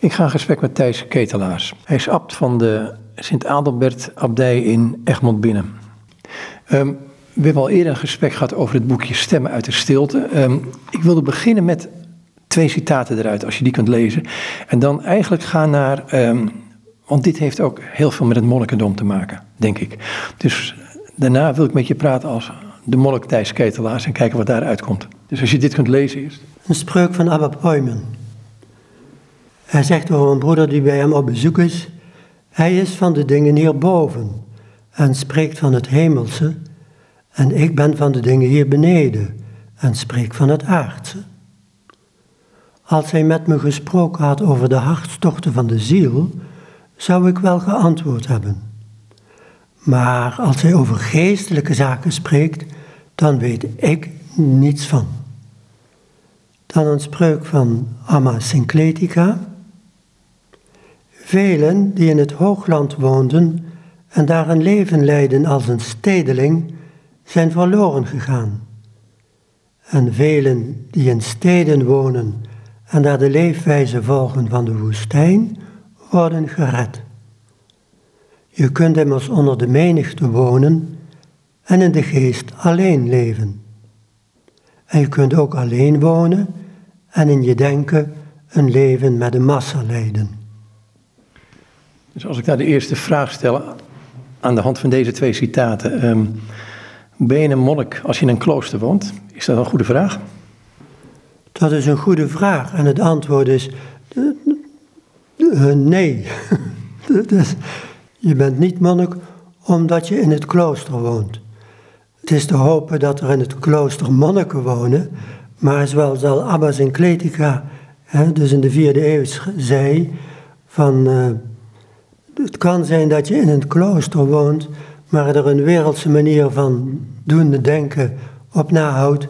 Ik ga in gesprek met Thijs Ketelaars. Hij is abt van de Sint-Adelbert-abdij in Egmond Binnen. Um, we hebben al eerder een gesprek gehad over het boekje Stemmen uit de Stilte. Um, ik wilde beginnen met twee citaten eruit, als je die kunt lezen. En dan eigenlijk gaan naar, um, want dit heeft ook heel veel met het monnikendom te maken, denk ik. Dus daarna wil ik met je praten als de monnik Thijs Ketelaars en kijken wat daaruit komt. Dus als je dit kunt lezen eerst. Een spreuk van Abba Poyman. Hij zegt over een broeder die bij hem op bezoek is. Hij is van de dingen hierboven en spreekt van het hemelse. En ik ben van de dingen hier beneden en spreek van het aardse. Als hij met me gesproken had over de hartstochten van de ziel, zou ik wel geantwoord hebben. Maar als hij over geestelijke zaken spreekt, dan weet ik niets van. Dan een spreuk van Amma Syncletica. Velen die in het hoogland woonden en daar een leven leiden als een stedeling, zijn verloren gegaan. En velen die in steden wonen en daar de leefwijze volgen van de woestijn, worden gered. Je kunt immers onder de menigte wonen en in de geest alleen leven. En je kunt ook alleen wonen en in je denken een leven met de massa leiden. Dus als ik daar de eerste vraag stel aan de hand van deze twee citaten. Um, ben je een monnik als je in een klooster woont? Is dat een goede vraag? Dat is een goede vraag en het antwoord is uh, nee. dus, je bent niet monnik omdat je in het klooster woont. Het is te hopen dat er in het klooster monniken wonen, maar zoals al Abbas in Kletica, hè, dus in de vierde eeuw, zei, van uh, het kan zijn dat je in een klooster woont, maar er een wereldse manier van doen, denken op nahoudt.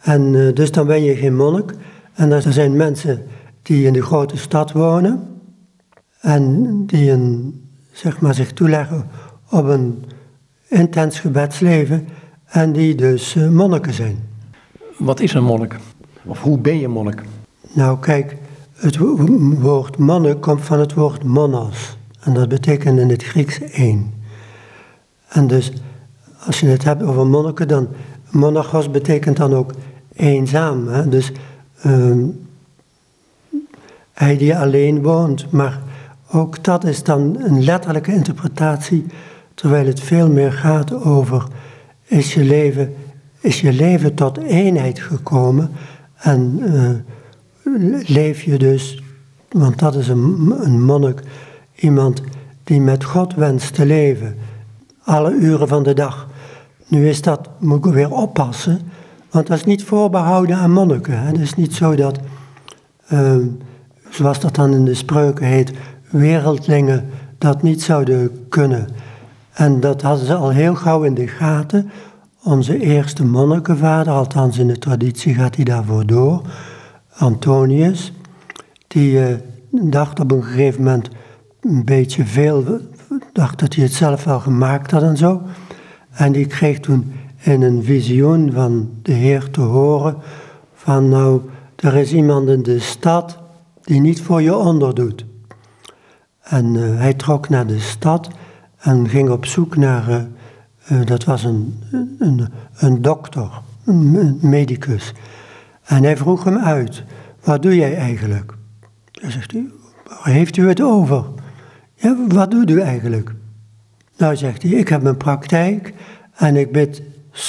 En uh, dus dan ben je geen monnik. En er zijn mensen die in de grote stad wonen en die een, zeg maar, zich toeleggen op een intens gebedsleven en die dus uh, monniken zijn. Wat is een monnik? Of hoe ben je monnik? Nou kijk, het woord monnik komt van het woord monos. En dat betekent in het Grieks één. En dus als je het hebt over monniken, dan monachos betekent dan ook eenzaam. Hè? Dus um, hij die alleen woont. Maar ook dat is dan een letterlijke interpretatie, terwijl het veel meer gaat over is je leven, is je leven tot eenheid gekomen en uh, leef je dus, want dat is een, een monnik, iemand die met God wenst te leven, alle uren van de dag. Nu is dat, moet ik weer oppassen, want dat is niet voorbehouden aan monniken. Hè. Het is niet zo dat, uh, zoals dat dan in de spreuken heet, wereldlingen dat niet zouden kunnen. En dat hadden ze al heel gauw in de gaten. Onze eerste monnikenvader, althans in de traditie gaat hij daarvoor door, Antonius, die uh, dacht op een gegeven moment een beetje veel, dacht dat hij het zelf wel gemaakt had en zo. En die kreeg toen in een visioen van de Heer te horen van nou, er is iemand in de stad die niet voor je onderdoet. En uh, hij trok naar de stad en ging op zoek naar, uh, uh, dat was een, een, een dokter, een medicus. En hij vroeg hem uit, wat doe jij eigenlijk? Hij zegt waar heeft u het over? Ja, wat doet u eigenlijk? Nou, zegt hij, ik heb mijn praktijk en ik bid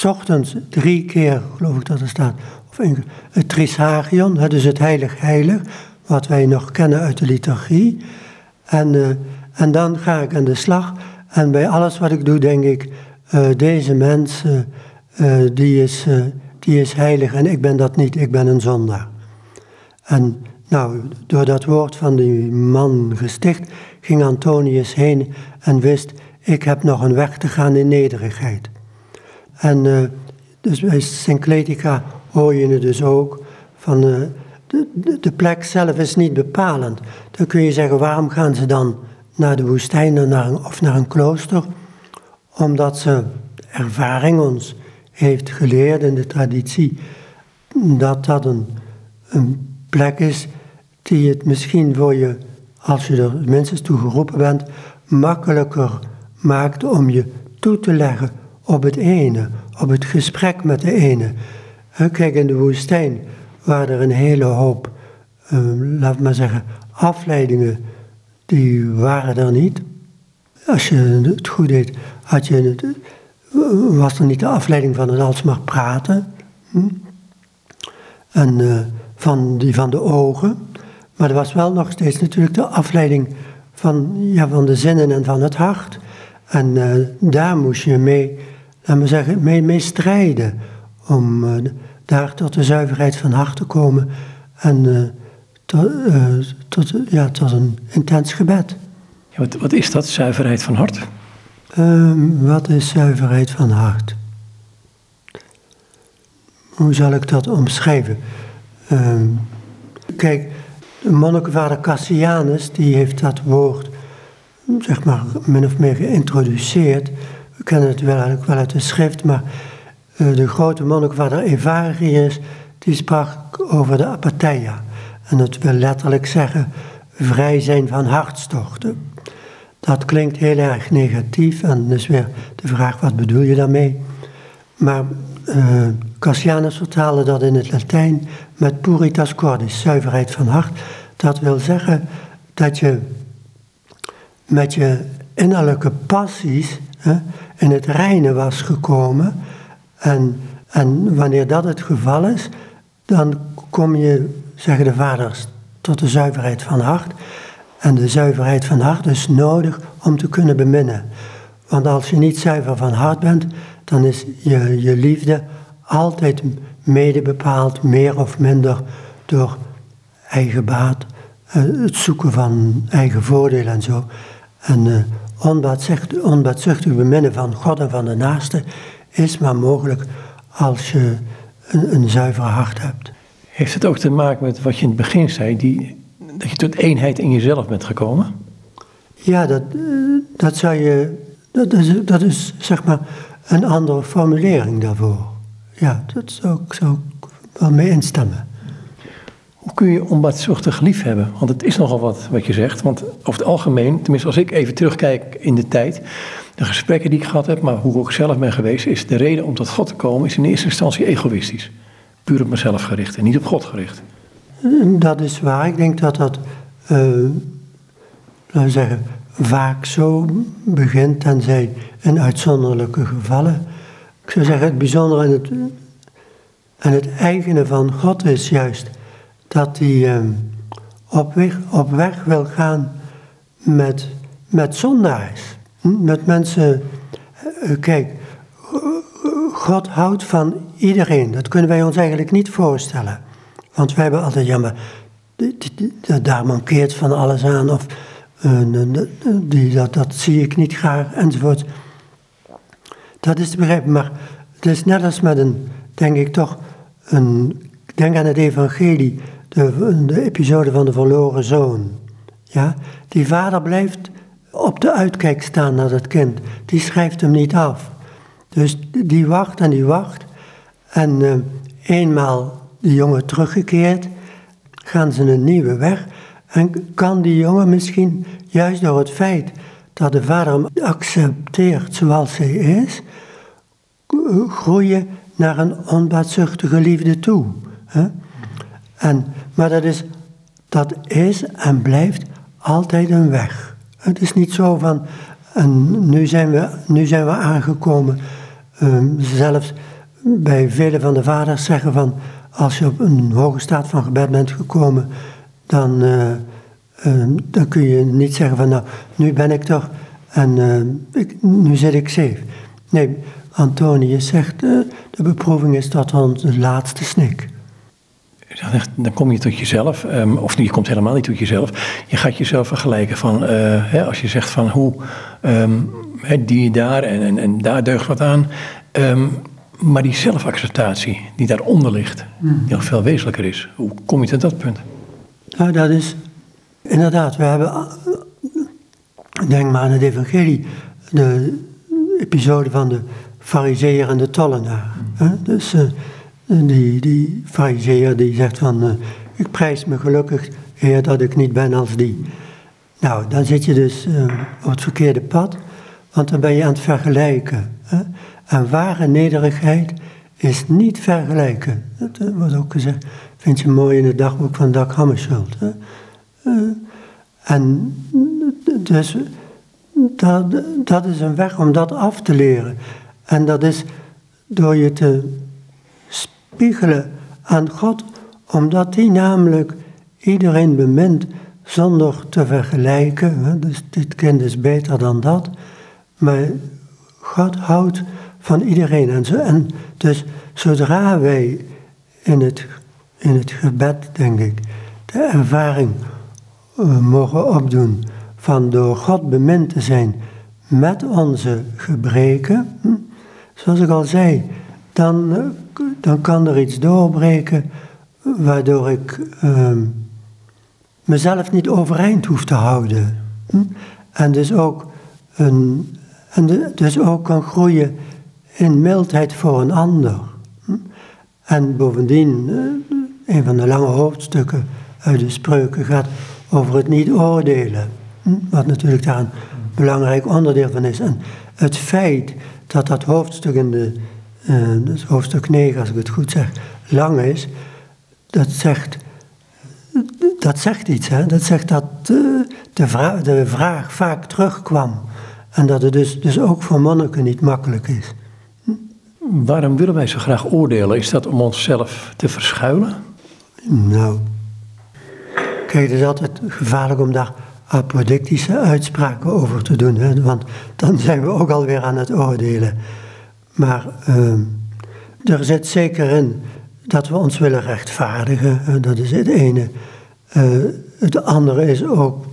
ochtends drie keer, geloof ik dat er staat, of een, het Trisagion, dus het heilig heilig, wat wij nog kennen uit de liturgie. En, uh, en dan ga ik aan de slag en bij alles wat ik doe denk ik, uh, deze mens, uh, die, is, die is heilig en ik ben dat niet, ik ben een zondaar. En nou, door dat woord van die man gesticht, ging Antonius heen en wist, ik heb nog een weg te gaan in nederigheid. En uh, dus bij Syncletica hoor je het dus ook van uh, de, de, plek zelf is niet bepalend. Dan kun je zeggen, waarom gaan ze dan naar de woestijn of naar een klooster? Omdat ze ervaring ons heeft geleerd in de traditie dat dat een, een plek is die het misschien voor je als je er minstens toe geroepen bent, makkelijker maakt om je toe te leggen op het ene, op het gesprek met de ene. Kijk, in de woestijn waren er een hele hoop, uh, laat maar zeggen, afleidingen, die waren er niet. Als je het goed deed, had je het, was er niet de afleiding van het alsmaar praten. Hm? En uh, van, die van de ogen. Maar er was wel nog steeds natuurlijk de afleiding van, ja, van de zinnen en van het hart. En uh, daar moest je mee, laat maar zeggen, mee, mee strijden. Om uh, daar tot de zuiverheid van hart te komen. En uh, tot, tot, ja, tot een intens gebed. Ja, wat, wat is dat, zuiverheid van hart? Ehm, wat is zuiverheid van hart? Hoe zal ik dat omschrijven? Ehm, kijk, de monnikenvader Cassianus, die heeft dat woord, zeg maar, min of meer geïntroduceerd. We kennen het wel, eigenlijk wel uit de schrift, maar uh, de grote monnikenvader Evarius, die sprak over de apatheia. En dat wil letterlijk zeggen, vrij zijn van hartstochten. Dat klinkt heel erg negatief en dus weer de vraag, wat bedoel je daarmee? Maar uh, Cassianus vertaalde dat in het Latijn met puritas cordis, zuiverheid van hart. Dat wil zeggen dat je met je innerlijke passies hè, in het reine was gekomen. En, en wanneer dat het geval is, dan kom je, zeggen de vaders, tot de zuiverheid van hart. En de zuiverheid van hart is nodig om te kunnen beminnen. Want als je niet zuiver van hart bent, dan is je, je liefde altijd mede bepaald, meer of minder, door eigen baat, eh, het zoeken van eigen voordeel en zo. En uh, onbaatzuchtig, onbaatzuchtig beminnen van God en van de naaste is maar mogelijk als je een, een zuiver hart hebt. Heeft het ook te maken met wat je in het begin zei, die, dat je tot eenheid in jezelf bent gekomen? Ja, dat, eh, dat zou je. Dat is, dat is zeg maar een andere formulering daarvoor. Ja, dat zou, ik wel mee instemmen. Hoe kun je onbaatzuchtig lief hebben? Want het is nogal wat wat je zegt. Want over het algemeen, tenminste als ik even terugkijk in de tijd, de gesprekken die ik gehad heb, maar hoe ik zelf ben geweest, is de reden om tot God te komen, is in eerste instantie egoïstisch. Puur op mezelf gericht en niet op God gericht. Dat is waar. Ik denk dat dat, uh, laten we zeggen, vaak zo begint, tenzij in uitzonderlijke gevallen. Ik zou zeggen, het bijzondere en het, en het eigene van God is juist dat hij uh, op, weg, op weg wil gaan met, met zondaars. Hm? Met mensen, uh, kijk, God houdt van iedereen. Dat kunnen wij ons eigenlijk niet voorstellen. Want wij hebben altijd, ja maar, daar mankeert van alles aan. Of uh, die, dat, dat zie ik niet graag, enzovoort. Dat is te begrijpen, maar het is net als met een, denk ik toch, een, denk aan het evangelie, de, de episode van de verloren zoon. Ja? Die vader blijft op de uitkijk staan naar dat kind. Die schrijft hem niet af. Dus die wacht en die wacht. En uh, eenmaal de jongen teruggekeerd, gaan ze een nieuwe weg. En kan die jongen misschien juist door het feit dat de vader hem accepteert zoals hij is, groeien naar een onbaatzuchtige liefde toe. Hè? En, maar dat is, dat is en blijft altijd een weg. Het is niet zo van, en nu zijn we, nu zijn we aangekomen, um, zelfs bij vele van de vaders zeggen van, als je op een hoge staat van gebed bent gekomen, dan, uh, uh, dan kun je niet zeggen van, nou, nu ben ik toch, en ik, nu zit ik safe. Nee, Antonius zegt, de beproeving is tot onze laatste snik. Dan kom je tot jezelf, um, of je komt helemaal niet tot jezelf. Je gaat jezelf vergelijken van, hè, als je zegt van hoe um, die daar en, en, en daar deugt wat aan. Um, maar die zelfacceptatie die daaronder ligt, die nog veel wezenlijker is. Hoe kom je tot dat punt? Nou, dat is inderdaad, we hebben, denk maar aan het evangelie, de episode van de fariseer en de tollenaar. Dus uh, die, die fariseer die zegt van, uh, ik prijs me gelukkig, Heer, dat ik niet ben als die. Nou, dan zit je dus op het verkeerde pad, want dan ben je aan het vergelijken. Hè? En ware nederigheid is niet vergelijken. Dat wordt ook gezegd, vind je mooi in het dagboek van Dag Hammarskjöld. En dus dat, dat is een weg om dat af te leren. En dat is door je te spiegelen aan God, omdat hij namelijk iedereen bemint zonder te vergelijken. Dus dit kind is beter dan dat. Maar God houdt van iedereen. En, zo, en dus zodra wij in het, in het gebed, denk ik, de ervaring uh, mogen opdoen van door God bemind te zijn met onze gebreken, hm, zoals ik al zei, dan, eh, dan kan er iets doorbreken waardoor ik uh, mezelf niet overeind hoef te houden. Hm? En dus ook, een, en dus ook kan groeien in mildheid voor een ander. Hm? En bovendien, eh, een van de lange hoofdstukken uit de spreuken gaat over het niet oordelen. Hm? Wat natuurlijk daar een belangrijk onderdeel van is. En het feit dat dat hoofdstuk in de, uh, dus hoofdstuk 9, als ik het goed zeg, lang is, dat zegt, dat zegt iets. Hè? Dat zegt dat uh, de, vraag, de vraag vaak terugkwam. En dat het dus, dus ook voor monniken niet makkelijk is. Hm? Waarom willen wij zo graag oordelen? Is dat om onszelf te verschuilen? Nou, kijk, het is altijd gevaarlijk om daar apodictische uitspraken over te doen. Hè? Want dan zijn we ook alweer aan het oordelen. Maar uh, er zit zeker in dat we ons willen rechtvaardigen. Dat is het ene. Uh, het andere is ook,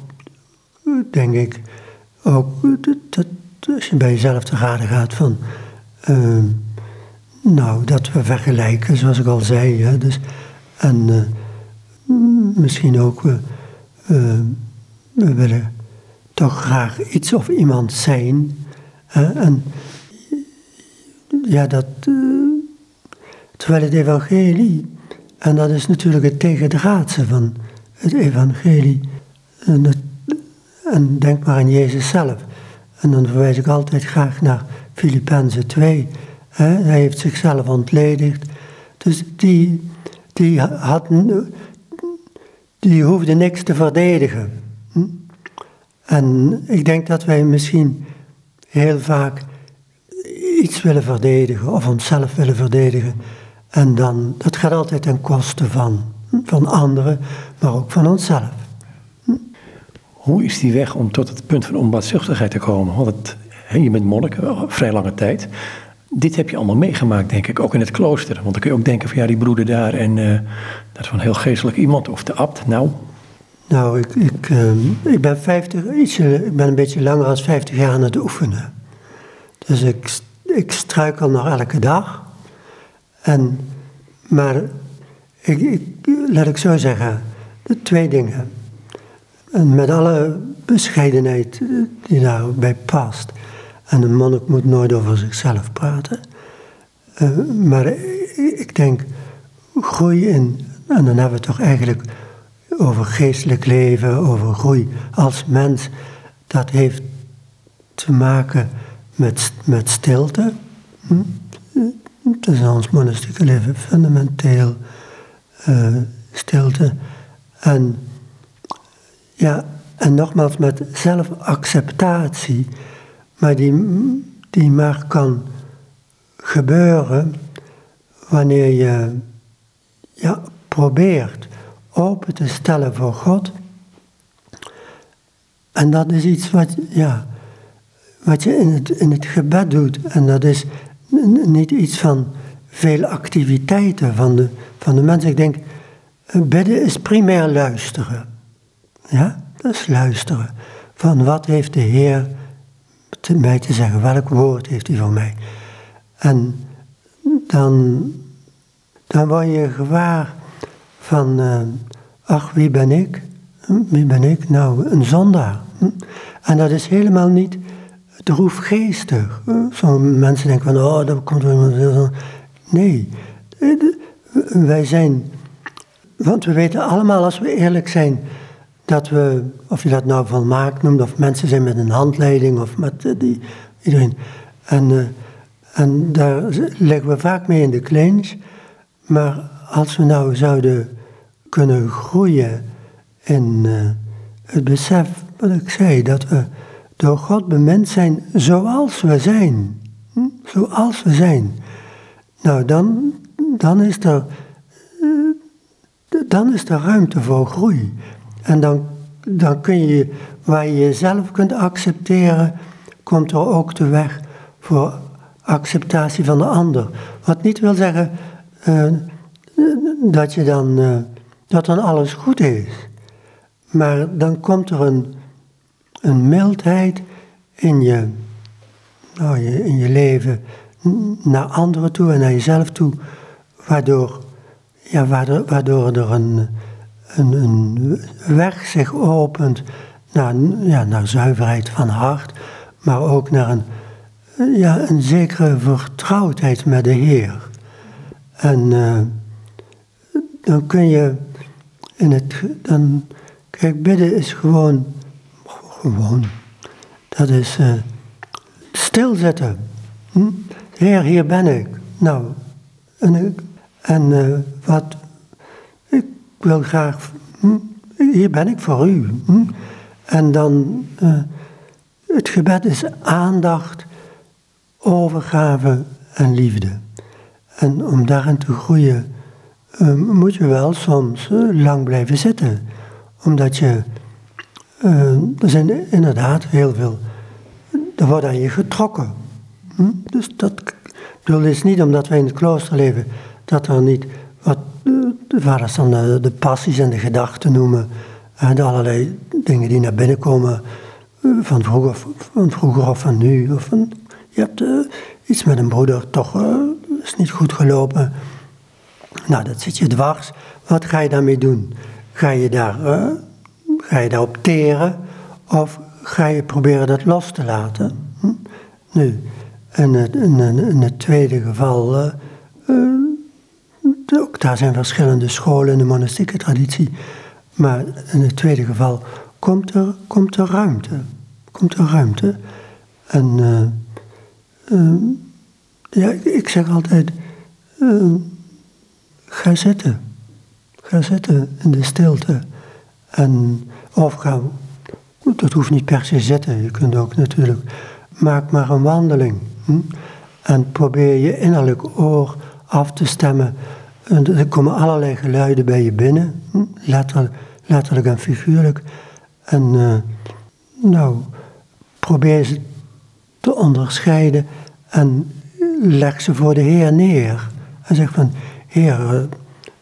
denk ik, ook dat, als je bij jezelf te raden gaat van, uh, nou, dat we vergelijken, zoals ik al zei. Hè? Dus, en uh, misschien ook we willen toch graag iets of iemand zijn. en ja, dat. Uh, terwijl het evangelie, en dat is natuurlijk het tegendraadse van het evangelie. En denk maar aan Jezus zelf. En dan verwijs ik altijd graag naar Filippenzen 2. Hè? Hij heeft zichzelf ontledigd. Dus die, die, had, die hoefde niks te verdedigen. En ik denk dat wij misschien heel vaak iets willen verdedigen of onszelf willen verdedigen. En dan, dat gaat altijd ten koste van, van anderen, maar ook van onszelf. Hoe is die weg om tot het punt van onbaatzuchtigheid te komen? Want het, je bent monnik, vrij lange tijd. Dit heb je allemaal meegemaakt, denk ik, ook in het klooster. Want dan kun je ook denken van ja, die broeder daar en uh, dat is een heel geestelijk iemand. Of de abt, nou, nou, ik, ik, uh, ik ben 50, ietsje, ik ben een beetje langer dan 50 jaar aan het oefenen. Dus ik, ik struikel nog elke dag. En, maar ik, ik, laat ik zo zeggen, twee dingen. En met alle bescheidenheid die daarbij past. En een monnik moet nooit over zichzelf praten. Uh, maar ik denk, groei in, en dan hebben we toch eigenlijk over geestelijk leven, over groei als mens, dat heeft te maken met, met stilte. Hm? Het is ons monastieke leven fundamenteel uh, stilte. En, ja, en nogmaals met zelfacceptatie, maar die, die maar kan gebeuren wanneer je ja, probeert open te stellen voor God. En dat is iets wat, ja, wat je in het, in het gebed doet. En dat is niet iets van veel activiteiten van de, van de mensen. Ik denk, bidden is primair luisteren. Ja, dat is luisteren. Van wat heeft de Heer te mij te zeggen? Welk woord heeft hij voor mij? En dan, dan word je gewaar van, uh, ach, wie ben ik? Hm, wie ben ik? Nou, een zondaar. Hm? En dat is helemaal niet droefgeestig. Sommige mensen denken van, oh, dat komt iemand. Nee, wij zijn, want we weten allemaal als we eerlijk zijn, dat we, of je dat nou volmaakt noemt, of mensen zijn met een handleiding of met eh, die, iedereen. En, en daar leggen we vaak mee in de clinch. Maar als we nou zouden kunnen groeien in uh, het besef, wat ik zei, dat we door God bemind zijn zoals we zijn. Hm? Zoals we zijn. Nou, dan, dan, is er, dan is er ruimte voor groei. En dan, dan kun je, waar je jezelf kunt accepteren, komt er ook de weg voor acceptatie van de ander. Wat niet wil zeggen uh, dat je dan, uh, dat dan alles goed is. Maar dan komt er een, een mildheid in je, nou, in je leven naar anderen toe en naar jezelf toe, waardoor, ja, waardoor, waardoor er een, een, weg zich opent naar, ja, naar zuiverheid van hart, maar ook naar een, ja, een zekere vertrouwdheid met de Heer. En uh, dan kun je in het, dan, kijk, bidden is gewoon, gewoon, dat is uh, stilzetten. Hm? Heer, hier ben ik. Nou, en, en uh, wat, ik wil graag, hm, hier ben ik voor u. Hm? En dan, uh, het gebed is aandacht, overgave en liefde. En om daarin te groeien, uh, moet je wel soms uh, lang blijven zitten. Omdat je, er zijn inderdaad heel veel, er wordt aan je getrokken. Hm? Dus dat bedoel, is niet omdat wij in het klooster leven, dat er niet wat de vaders dan de, de passies en de gedachten noemen. En allerlei dingen die naar binnen komen van vroeger, van vroeger of van nu. Of van, je hebt iets met een broeder, toch is niet goed gelopen. Nou, dat zit je dwars. Wat ga je daarmee doen? Ga je daar, uh, ga je daarop teren of ga je proberen dat los te laten? Hm? Nu, in het, tweede geval, ook daar zijn verschillende scholen in de monastieke traditie. Maar in het tweede geval komt er, komt er ruimte. Komt er ruimte. En uh, uh, ja, ik zeg altijd, uh, ga zitten. Ga zitten in de stilte. En, of ga, dat hoeft niet per se zitten. Je kunt ook natuurlijk, maak maar een wandeling. Hm? En probeer je innerlijk oor af te stemmen. En er komen allerlei geluiden bij je binnen. Hm? Letterlijk, en figuurlijk. En uh, nou, probeer ze te onderscheiden en leg ze voor de Heer neer. En zeg van, Heer, uh,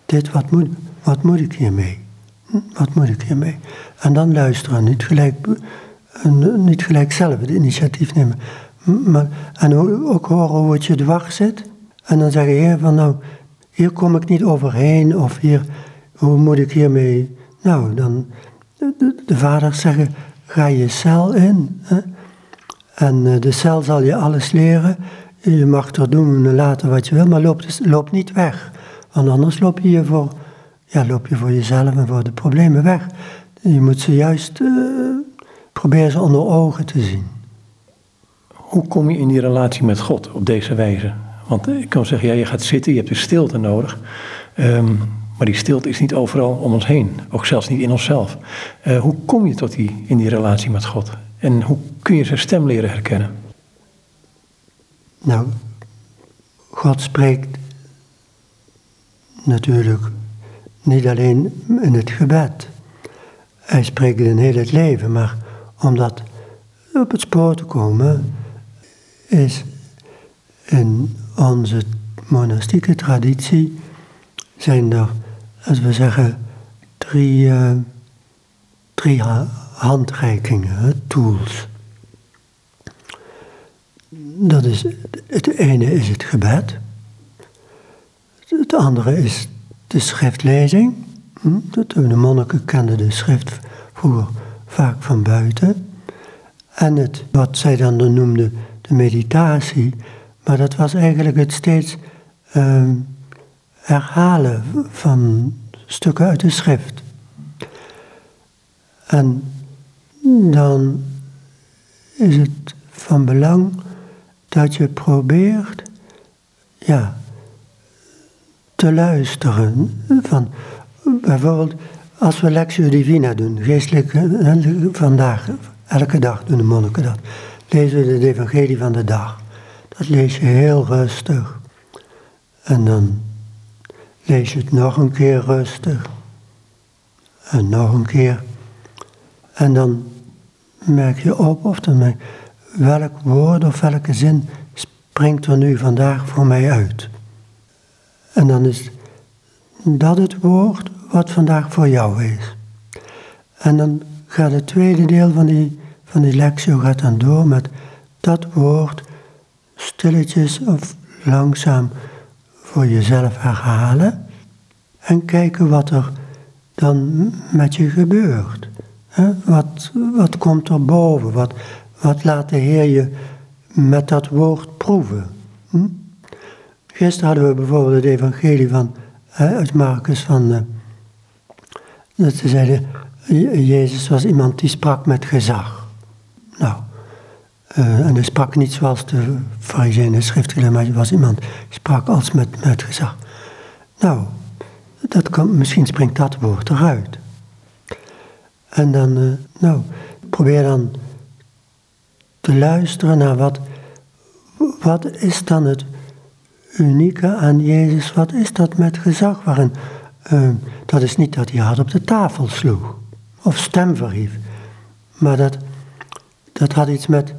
dit, wat moet, wat moet ik hiermee? Hm? Wat moet ik hiermee? En dan luisteren, niet gelijk, en, niet gelijk zelf het initiatief nemen. Maar, en ook horen hoe het je dwars zit. En dan zeggen, Heer, van nou, hier kom ik niet overheen. Of hier, hoe moet ik hiermee... Nou, dan de, de vaders zeggen, ga je cel in. Hè? En uh, de cel zal je alles leren. Je mag er doen en laten wat je wil, maar loop, dus, loop niet weg. Want anders loop je, je voor, ja, loop je voor jezelf en voor de problemen weg. Je moet ze juist uh, proberen ze onder ogen te zien. Hoe kom je in die relatie met God op deze wijze? Want ik kan zeggen, ja, je gaat zitten, je hebt de stilte nodig. Um, maar die stilte is niet overal om ons heen, ook zelfs niet in onszelf. Uh, hoe kom je tot die, in die relatie met God? En hoe kun je zijn stem leren herkennen? Nou, God spreekt natuurlijk niet alleen in het gebed. Hij spreekt in heel het leven, maar om dat op het spoor te komen, is in onze monastieke traditie zijn er als we zeggen, drie, uh, drie handreikingen, tools. Dat is, het ene is het gebed. Het andere is de schriftlezing. Hm, de monniken kenden de schrift vroeger vaak van buiten. En het, wat zij dan noemden de meditatie. Maar dat was eigenlijk het steeds uh, herhalen van stukken uit de schrift. En dan is het van belang dat je probeert, ja, te luisteren. Van, bijvoorbeeld, als we Lectio Divina doen, geestelijk vandaag, elke dag doen de monniken dat, lezen we de evangelie van de dag. Dat lees je heel rustig. En dan lees je het nog een keer rustig. En nog een keer. En dan merk je op of dan welk woord of welke zin springt er nu vandaag voor mij uit. En dan is dat het woord wat vandaag voor jou is. En dan gaat het tweede deel van die, van die lectie gaat dan door met dat woord stilletjes of langzaam voor jezelf herhalen en kijken wat er dan met je gebeurt. Wat, wat komt er boven? Wat, wat laat de Heer je met dat woord proeven? Hm? Gisteren hadden we bijvoorbeeld het evangelie van, uit Marcus van, uh, dat ze zeiden, Jezus was iemand die sprak met gezag. Nou, uh, en hij sprak niet zoals de fariseeën en schriftgeleerden, maar hij was iemand die sprak als met, met gezag. Nou, dat kan, misschien springt dat woord eruit. En dan, uh, nou, probeer dan te luisteren naar wat, wat is dan het unieke aan Jezus, wat is dat met gezag uh, dat is niet dat hij hard op de tafel sloeg of stem verhief, maar dat, dat had iets met,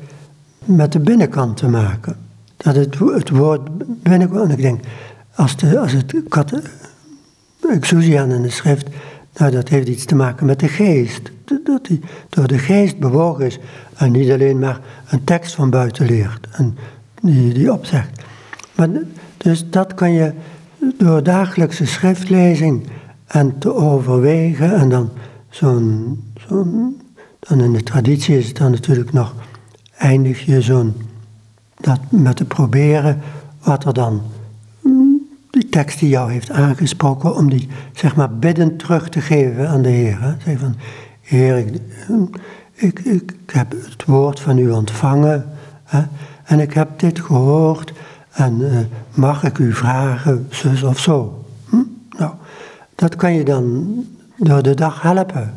met de binnenkant te maken. Dat het, het woord binnenkant, ik denk, als, de, als het kat, exousian in de schrift, nou dat heeft iets te maken met de geest. Dat hij door de geest bewogen is en niet alleen maar een tekst van buiten leert en die, die opzegt. Maar, dus dat kan je door dagelijkse schriftlezing en te overwegen en dan zo'n, dan in de traditie is het dan natuurlijk nog, eindig je zo'n, dat met te proberen wat er dan, die tekst die jou heeft aangesproken, om die zeg maar bidden terug te geven aan de Heer. Zeg van, Heer, ik, ik, ik, heb het woord van u ontvangen hè? en ik heb dit gehoord en uh, mag ik u vragen, zus of zo. Hm? Nou, dat kan je dan door de dag helpen.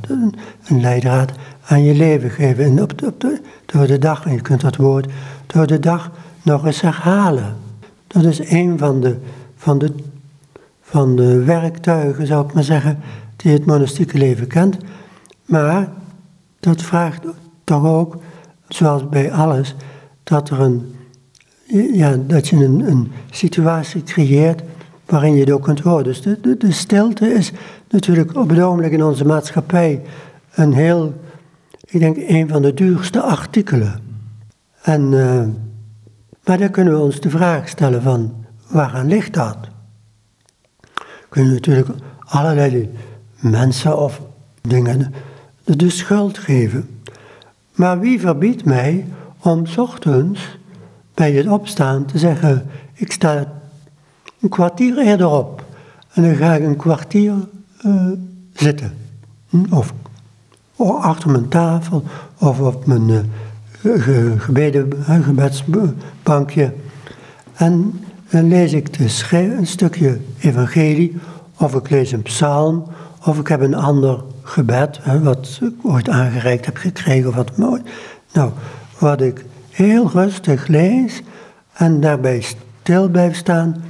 Een leidraad aan je leven geven. En op op door de dag, en je kunt dat woord door de dag nog eens herhalen. Dat is een van de, van de, van de werktuigen, zou ik maar zeggen, die het monastieke leven kent. Maar dat vraagt toch ook, zoals bij alles, dat, er een, ja, dat je een, situatie creëert waarin je het ook kunt horen. Dus de, de, de stilte is natuurlijk op het ogenblik in onze maatschappij een heel, ik denk, een van de duurste artikelen. En, uh, maar dan kunnen we ons de vraag stellen van, waaraan ligt dat? Kunnen we natuurlijk allerlei mensen of dingen de schuld geven. Maar wie verbiedt mij om ochtends bij het opstaan te zeggen, ik sta een kwartier eerder op en dan ga ik een kwartier uh, zitten. Of, achter mijn tafel of op mijn uh, gebedsbankje. En dan lees ik een stukje evangelie, of ik lees een psalm, of ik heb een ander gebed, wat ik ooit aangereikt heb gekregen, of wat. Nou, wat ik heel rustig lees en daarbij stil blijf staan.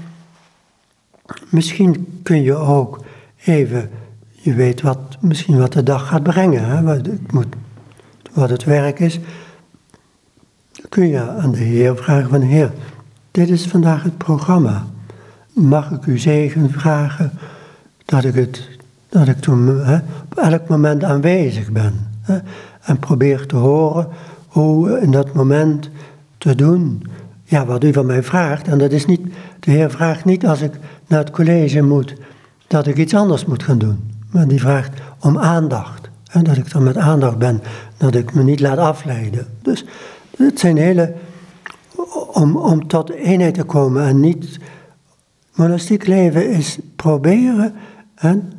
Misschien kun je ook even, je weet wat, misschien wat de dag gaat brengen, hè, wat, het moet, wat het werk is. Kun je aan de Heer vragen van Heer, dit is vandaag het programma. Mag ik u zegen vragen dat ik, het, dat ik toen hè, op elk moment aanwezig ben. Hè, en probeer te horen hoe in dat moment te doen ja, wat u van mij vraagt. En dat is niet, de Heer vraagt niet als ik naar het college moet dat ik iets anders moet gaan doen. Maar die vraagt om aandacht. En dat ik er met aandacht ben, dat ik me niet laat afleiden. Dus het zijn hele. Om, om tot eenheid te komen en niet. Monastiek leven is proberen en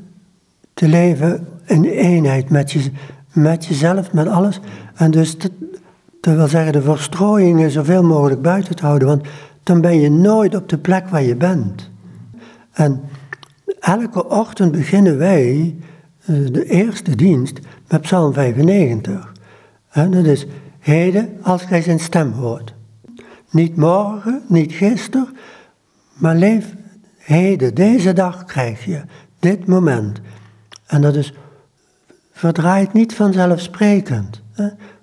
te leven in eenheid met, je, met jezelf, met alles. En dus dat wil zeggen de verstrooiingen zoveel mogelijk buiten te houden, want dan ben je nooit op de plek waar je bent. En elke ochtend beginnen wij eh, de eerste dienst met Psalm 95. En dat is heden als gij zijn stem hoort. Niet morgen, niet gisteren, maar leef heden, deze dag krijg je, dit moment. En dat is verdraait niet vanzelfsprekend.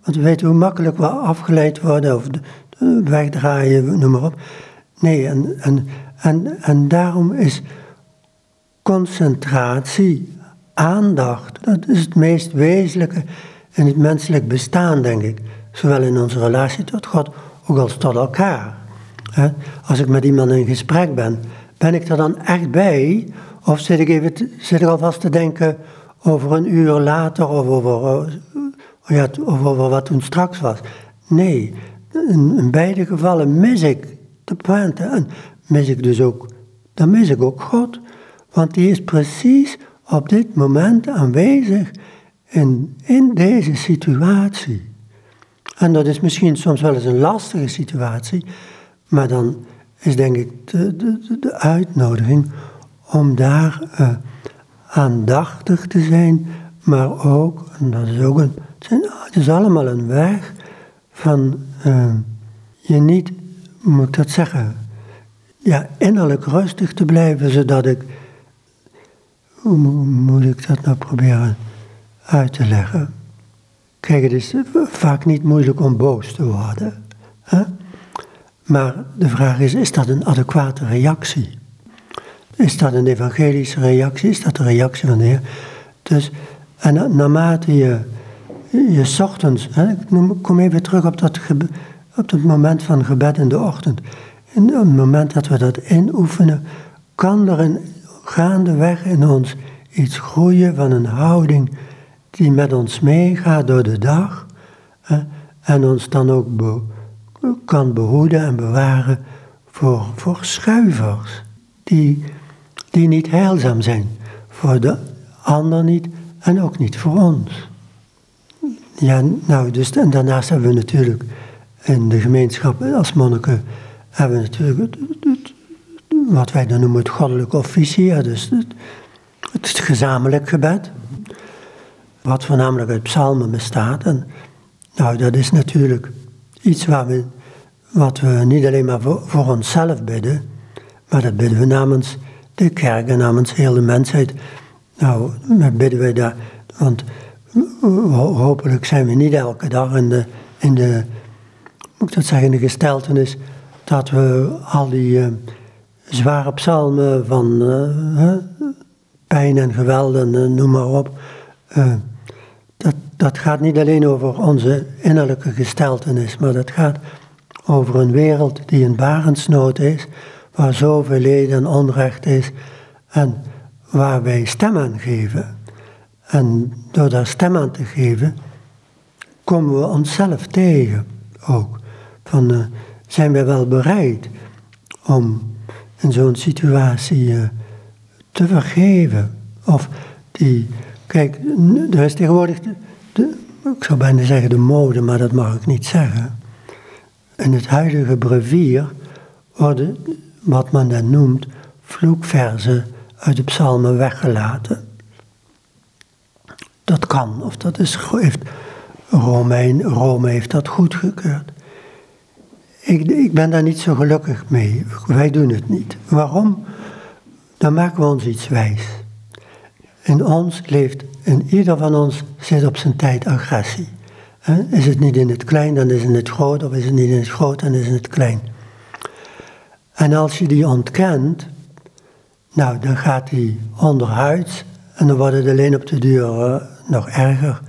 Want we weten hoe makkelijk we afgeleid worden of wegdraaien, noem maar op. Nee, en, en, en, en daarom is concentratie, aandacht, dat is het meest wezenlijke in het menselijk bestaan, denk ik. Zowel in onze relatie tot God, ook als tot elkaar. Als ik met iemand in gesprek ben, ben ik er dan echt bij? Of zit ik, even zit ik alvast te denken over een uur later of over, eh, ja, over wat toen straks was? Nee, in, beide gevallen mis ik de pointe. En mis ik dus ook, dan mis ik ook God. Want die is precies op dit moment aanwezig in, in deze situatie. En dat is misschien soms wel eens een lastige situatie, maar dan is denk ik de, de, de uitnodiging om daar uh, aandachtig te zijn, maar ook, en dat is ook een, het, zijn, het is allemaal een weg van uh, je niet, moet ik dat zeggen, ja, innerlijk rustig te blijven, zodat ik, hoe moet ik dat nou proberen uit te leggen? Kijk, het is vaak niet moeilijk om boos te worden. Hè? Maar de vraag is, is dat een adequate reactie? Is dat een evangelische reactie? Is dat de reactie van de Heer? Dus, en naarmate je, je ochtends, hè, ik kom even terug op dat, op moment van gebed in de ochtend. In het moment dat we dat inoefenen, kan er een gaandeweg in ons iets groeien van een houding die met ons meegaat door de dag hè, en ons dan ook kan behoeden en bewaren voor, voor schuivers die, die niet heilzaam zijn. Voor de ander niet en ook niet voor ons. Ja, nou, dus, en daarnaast hebben we natuurlijk in de gemeenschap als monniken, hebben we natuurlijk wat wij dan noemen het goddelijke officie, dus het, gezamenlijk gebed, wat voornamelijk uit psalmen bestaat. En nou, dat is natuurlijk iets waar we, wat we niet alleen maar voor, voor onszelf bidden, maar dat bidden we namens de kerk en namens heel de mensheid. Nou, bidden we daar, want hopelijk zijn we niet elke dag in de, in de moet dat zeggen, de gesteltenis, dat we al die uh, zware psalmen van uh, pijn en geweld en uh, noem maar op, dat, dat gaat niet alleen over onze innerlijke gesteltenis, maar dat gaat over een wereld die een barensnood is, waar zoveel leden en onrecht is en waar wij stem aan geven. En door daar stem aan te geven, komen we onszelf tegen ook. Van, uh, zijn we wel bereid om in zo'n situatie uh, te vergeven? Of die, kijk, er is tegenwoordig de, ik zou bijna zeggen de mode, maar dat mag ik niet zeggen. In het huidige brevier worden, wat men dan noemt, vloekverzen uit de psalmen weggelaten. Dat kan, of dat is, heeft Romein, Rome heeft dat goedgekeurd. Ik, ik ben daar niet zo gelukkig mee. Wij doen het niet. Waarom? Dan maken we ons iets wijs. In ons leeft, in ieder van ons zit op zijn tijd agressie. Is het niet in het klein, dan is het in het groot, of is het niet in het groot, dan is het in het klein. En als je die ontkent, nou, dan gaat die onderhuids en dan wordt het alleen op de duur nog erger.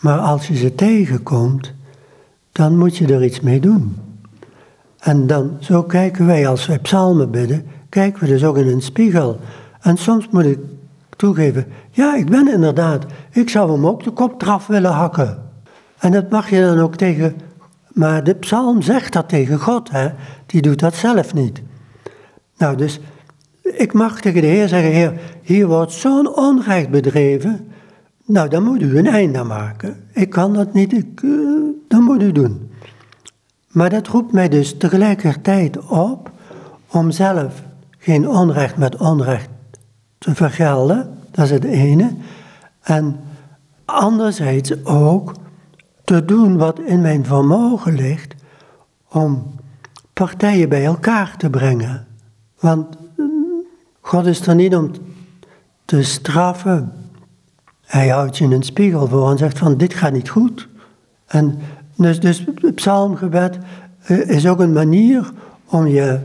Maar als je ze tegenkomt, dan moet je er iets mee doen. En dan, zo kijken wij als wij psalmen bidden, kijken we dus ook in een spiegel. En soms moet ik toegeven, ja, ik ben inderdaad, ik zou hem ook de kop eraf willen hakken. En dat mag je dan ook tegen, maar de psalm zegt dat tegen God, hè? die doet dat zelf niet. Nou, dus ik mag tegen de Heer zeggen, Heer, hier wordt zo'n onrecht bedreven, Nou, dan moet u een einde aan maken. Ik kan dat niet, ik, uh, dat moet u doen. Maar dat roept mij dus tegelijkertijd op om zelf geen onrecht met onrecht te vergelden. Dat is het ene. En anderzijds ook te doen wat in mijn vermogen ligt om partijen bij elkaar te brengen. Want God is er niet om te straffen. Hij houdt je een spiegel voor en zegt van dit gaat niet goed. En dus, dus het psalmgebed eh, is ook een manier om je,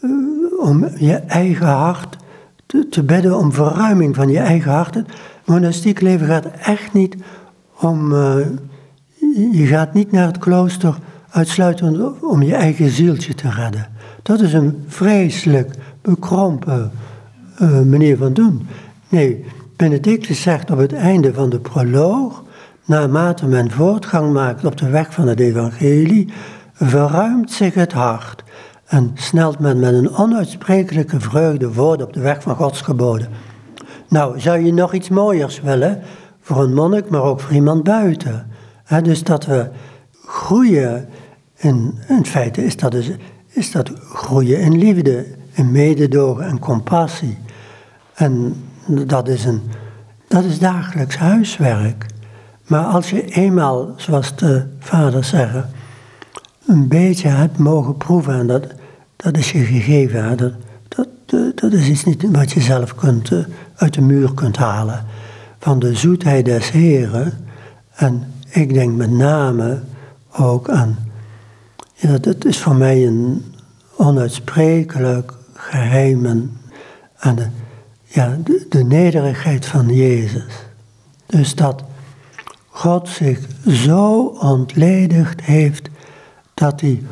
eh, om je eigen hart te, te bidden, om verruiming van je eigen hart. Monastiek leven gaat echt niet om, uh, je gaat niet naar het klooster uitsluitend om je eigen zieltje te redden. Dat is een vreselijk bekrompen manier van doen. Nee, Benedictus zegt op het einde van de proloog, naarmate men voortgang maakt op de weg van het evangelie, verruimt zich het hart en snelt men met een onuitsprekelijke vreugde voort op de weg van Gods geboden. Nou, zou je nog iets mooiers willen voor een monnik, maar ook voor iemand buiten? dus dat we groeien, in, in feite is dat, dus, is dat groeien in liefde, in mededogen en compassie. En dat is, een, dat is dagelijks huiswerk. Maar als je eenmaal, zoals de vaders zeggen, een beetje hebt mogen proeven, en dat, dat is je gegeven, dat, dat, is iets niet wat je zelf kunt, eh, uit de muur kunt halen. Van de zoetheid des Heren, en ik denk met name ook aan, ja, dat is voor mij een onuitsprekelijk geheim aan de, ja, de, de nederigheid van Jezus. Dus dat God zich zo ontledigd heeft dat hij,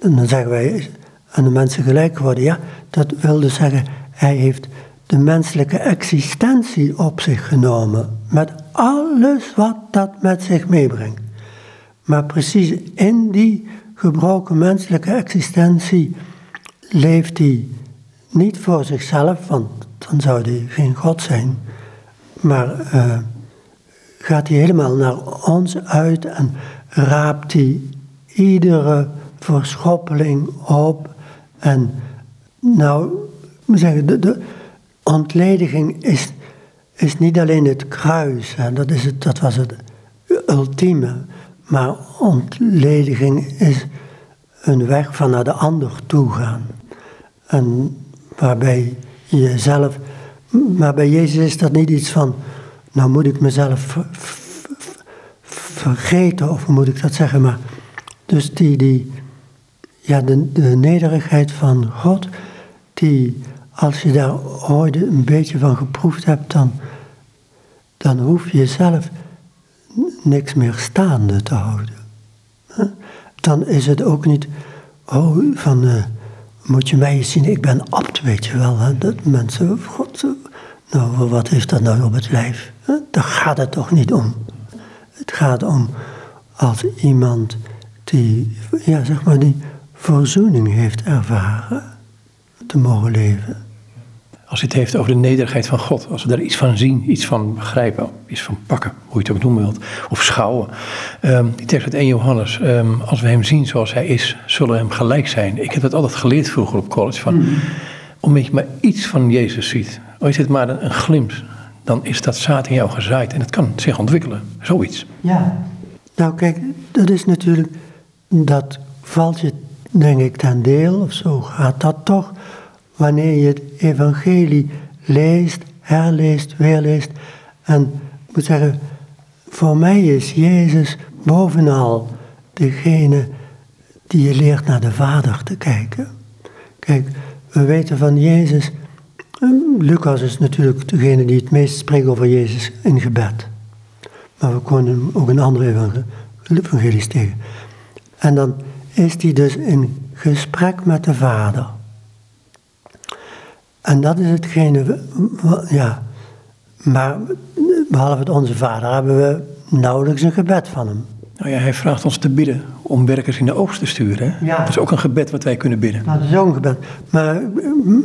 en dan zeggen wij aan de mensen gelijk geworden, ja, dat wilde zeggen, hij heeft de menselijke existentie op zich genomen, met alles wat dat met zich meebrengt. Maar precies in die gebroken menselijke existentie leeft hij niet voor zichzelf, want dan zou hij geen God zijn, maar uh, gaat hij helemaal naar ons uit en raapt hij iedere verschoppeling op. En nou, zeggen, de, de ontlediging is, is niet alleen het kruis, dat, is het, dat was het ultieme, maar ontlediging is een weg van naar de ander toe gaan. En waarbij jezelf, maar bij Jezus is dat niet iets van, nou moet ik mezelf vergeten, of moet ik dat zeggen, maar dus die, die ja, de, de nederigheid van God, die als je daar ooit een beetje van geproefd hebt, dan, dan hoef je zelf niks meer staande te houden. Dan is het ook niet, oh, van, uh, moet je mij zien, ik ben abt, weet je wel. Hè? Dat mensen, god, nou, wat heeft dat nou op het lijf? Daar gaat het toch niet om. Het gaat om als iemand die, ja, zeg maar, die verzoening heeft ervaren te mogen leven. Als het heeft over de nederigheid van God, als we daar iets van zien, iets van begrijpen, iets van pakken, hoe je het ook noemen wilt, of schouwen. Um, die tekst uit 1 Johannes, um, als we hem zien zoals hij is, zullen we hem gelijk zijn. Ik heb dat altijd geleerd vroeger op college, van, mm. omdat je maar iets van Jezus ziet, al is het maar een, een glimp, dan is dat zaad in jou gezaaid en het kan zich ontwikkelen, zoiets. Ja, nou kijk, dat is natuurlijk, dat valt je denk ik ten deel, of zo gaat dat toch, wanneer je het evangelie leest, herleest, weerleest. En moet zeggen, voor mij is Jezus bovenal degene die je leert naar de Vader te kijken. Kijk, we weten van Jezus, Lucas is natuurlijk degene die het meest spreekt over Jezus in gebed. Maar we kunnen ook een andere evangelies tegen. En dan is hij dus in gesprek met de Vader. En dat is hetgene, ja. Maar behalve het Onze Vader hebben we nauwelijks een gebed van hem. Nou ja, hij vraagt ons te bidden om werkers in de oogst te sturen. Hè? Ja. Dat is ook een gebed wat wij kunnen bidden. Dat is ook een gebed. Maar,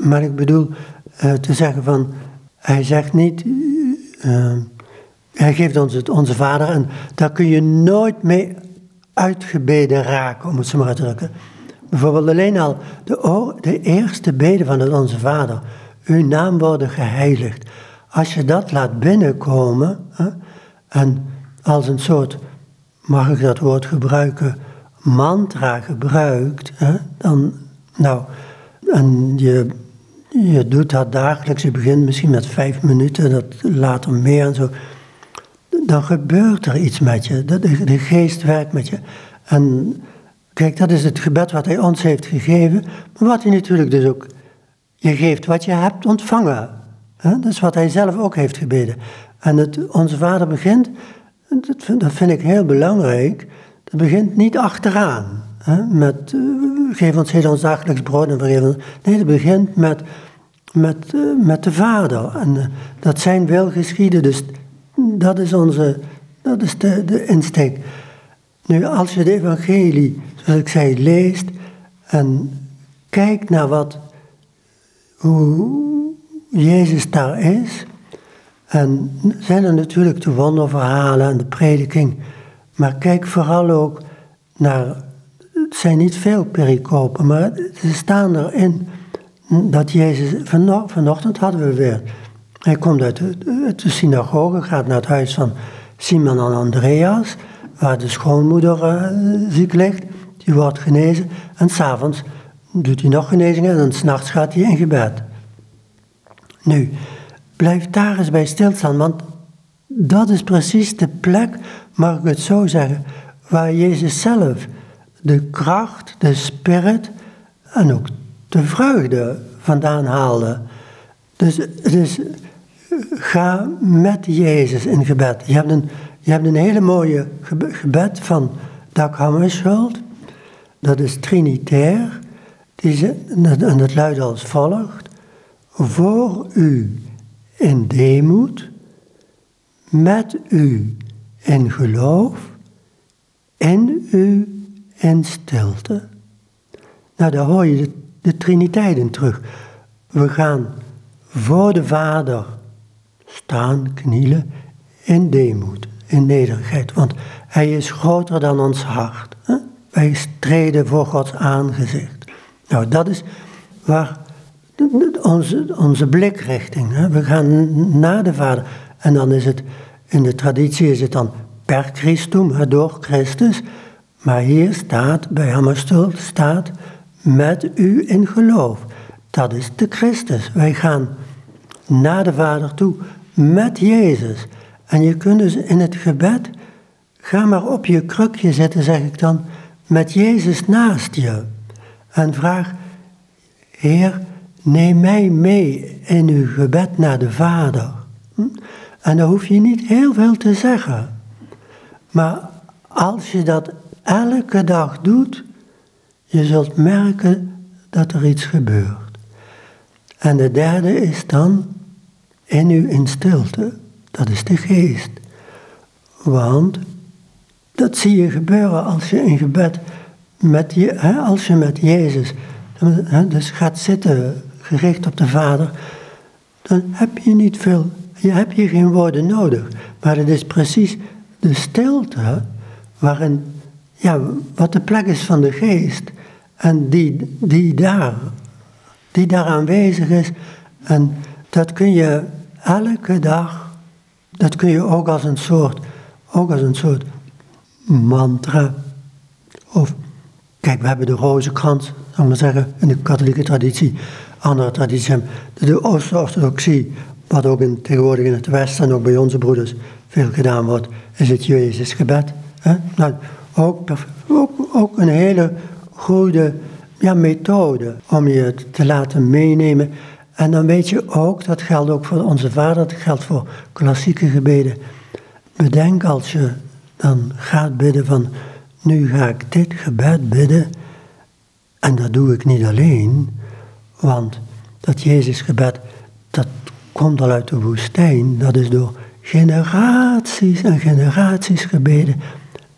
maar ik bedoel uh, te zeggen van, hij zegt niet, uh, hij geeft ons het Onze Vader en daar kun je nooit mee uitgebeden raken, om het zo maar uit te drukken. Bijvoorbeeld alleen al de, de eerste bede van het Onze Vader. Uw naam worden geheiligd. Als je dat laat binnenkomen hè, en als een soort, mag ik dat woord gebruiken, mantra gebruikt, hè, dan, nou, en je, je doet dat dagelijks, je begint misschien met vijf minuten, dat later meer en zo, dan gebeurt er iets met je. De, de geest werkt met je. En kijk, dat is het gebed wat hij ons heeft gegeven, maar wat hij natuurlijk dus ook, je geeft wat je hebt ontvangen. Dat is wat hij zelf ook heeft gebeden. En het, onze vader begint, dat vind, ik heel belangrijk, dat begint niet achteraan. Met, uh, geef ons heel ons dagelijks brood en vergeef ons. Nee, dat begint met, met, uh, met de vader. En uh, dat zijn wil geschieden, dus dat is onze, dat is de, de insteek. Nu, als je de evangelie, zoals ik zei, leest en kijkt naar wat, hoe Jezus daar is, en zijn er natuurlijk de wonderverhalen en de prediking, maar kijk vooral ook naar, het zijn niet veel pericopen, maar ze staan erin dat Jezus, vanochtend hadden we weer, hij komt uit de, synagoge, gaat naar het huis van Simon en Andreas, waar de schoonmoeder uh, ziek ligt, die wordt genezen. En s'avonds doet hij nog genezingen en s'nachts gaat hij in gebed. Nu, blijf daar eens bij stilstaan, want dat is precies de plek, mag ik het zo zeggen, waar Jezus zelf de kracht, de spirit en ook de vreugde vandaan haalde. Dus is, ga met Jezus in gebed. Je hebt een je hebt een hele mooie gebed van Dag Hammarskjöld. Dat is trinitair. En dat luidt als volgt. Voor u in deemoed, met u in geloof, in u in stilte. Nou, daar hoor je de, de Triniteit in terug. We gaan voor de Vader staan, knielen in deemoed in nederigheid. Want hij is groter dan ons hart. Hè? Wij streden voor Gods aangezicht. Nou, dat is waar onze, onze blikrichting. Hè? We gaan naar de Vader. En dan is het, in de traditie is het dan per Christum, door Christus. Maar hier staat, bij Hammerstul staat, met u in geloof. Dat is de Christus. Wij gaan naar de Vader toe met Jezus. En je kunt dus in het gebed, ga maar op je krukje zitten, zeg ik dan, met Jezus naast je. En vraag, Heer, neem mij mee in uw gebed naar de Vader. Hm? En dan hoef je niet heel veel te zeggen. Maar als je dat elke dag doet, je zult merken dat er iets gebeurt. En de derde is dan in u in stilte. Dat is de geest. Want dat zie je gebeuren als je in gebed met je, hè, als je met Jezus hè, dus gaat zitten gericht op de Vader, dan heb je niet veel, je hebt je geen woorden nodig. Maar het is precies de stilte waarin, ja, wat de plek is van de geest en die, die daar, die daar aanwezig is. En dat kun je elke dag dat kun je ook als een soort, ook als een soort mantra. Of, kijk, we hebben de rozenkrans, zal ik maar zeggen, in de katholieke traditie. Andere tradities hebben de Oost-orthodoxie, wat ook in, tegenwoordig in het Westen en ook bij onze broeders veel gedaan wordt, is het Jezusgebed. Hè? Nou, ook, ook, een hele goede ja, methode om je te laten meenemen en dan weet je ook, dat geldt ook voor onze vader, dat geldt voor klassieke gebeden. Bedenk als je dan gaat bidden van, nu ga ik dit gebed bidden. En dat doe ik niet alleen, want dat Jezusgebed, dat komt al uit de woestijn. Dat is door generaties en generaties gebeden.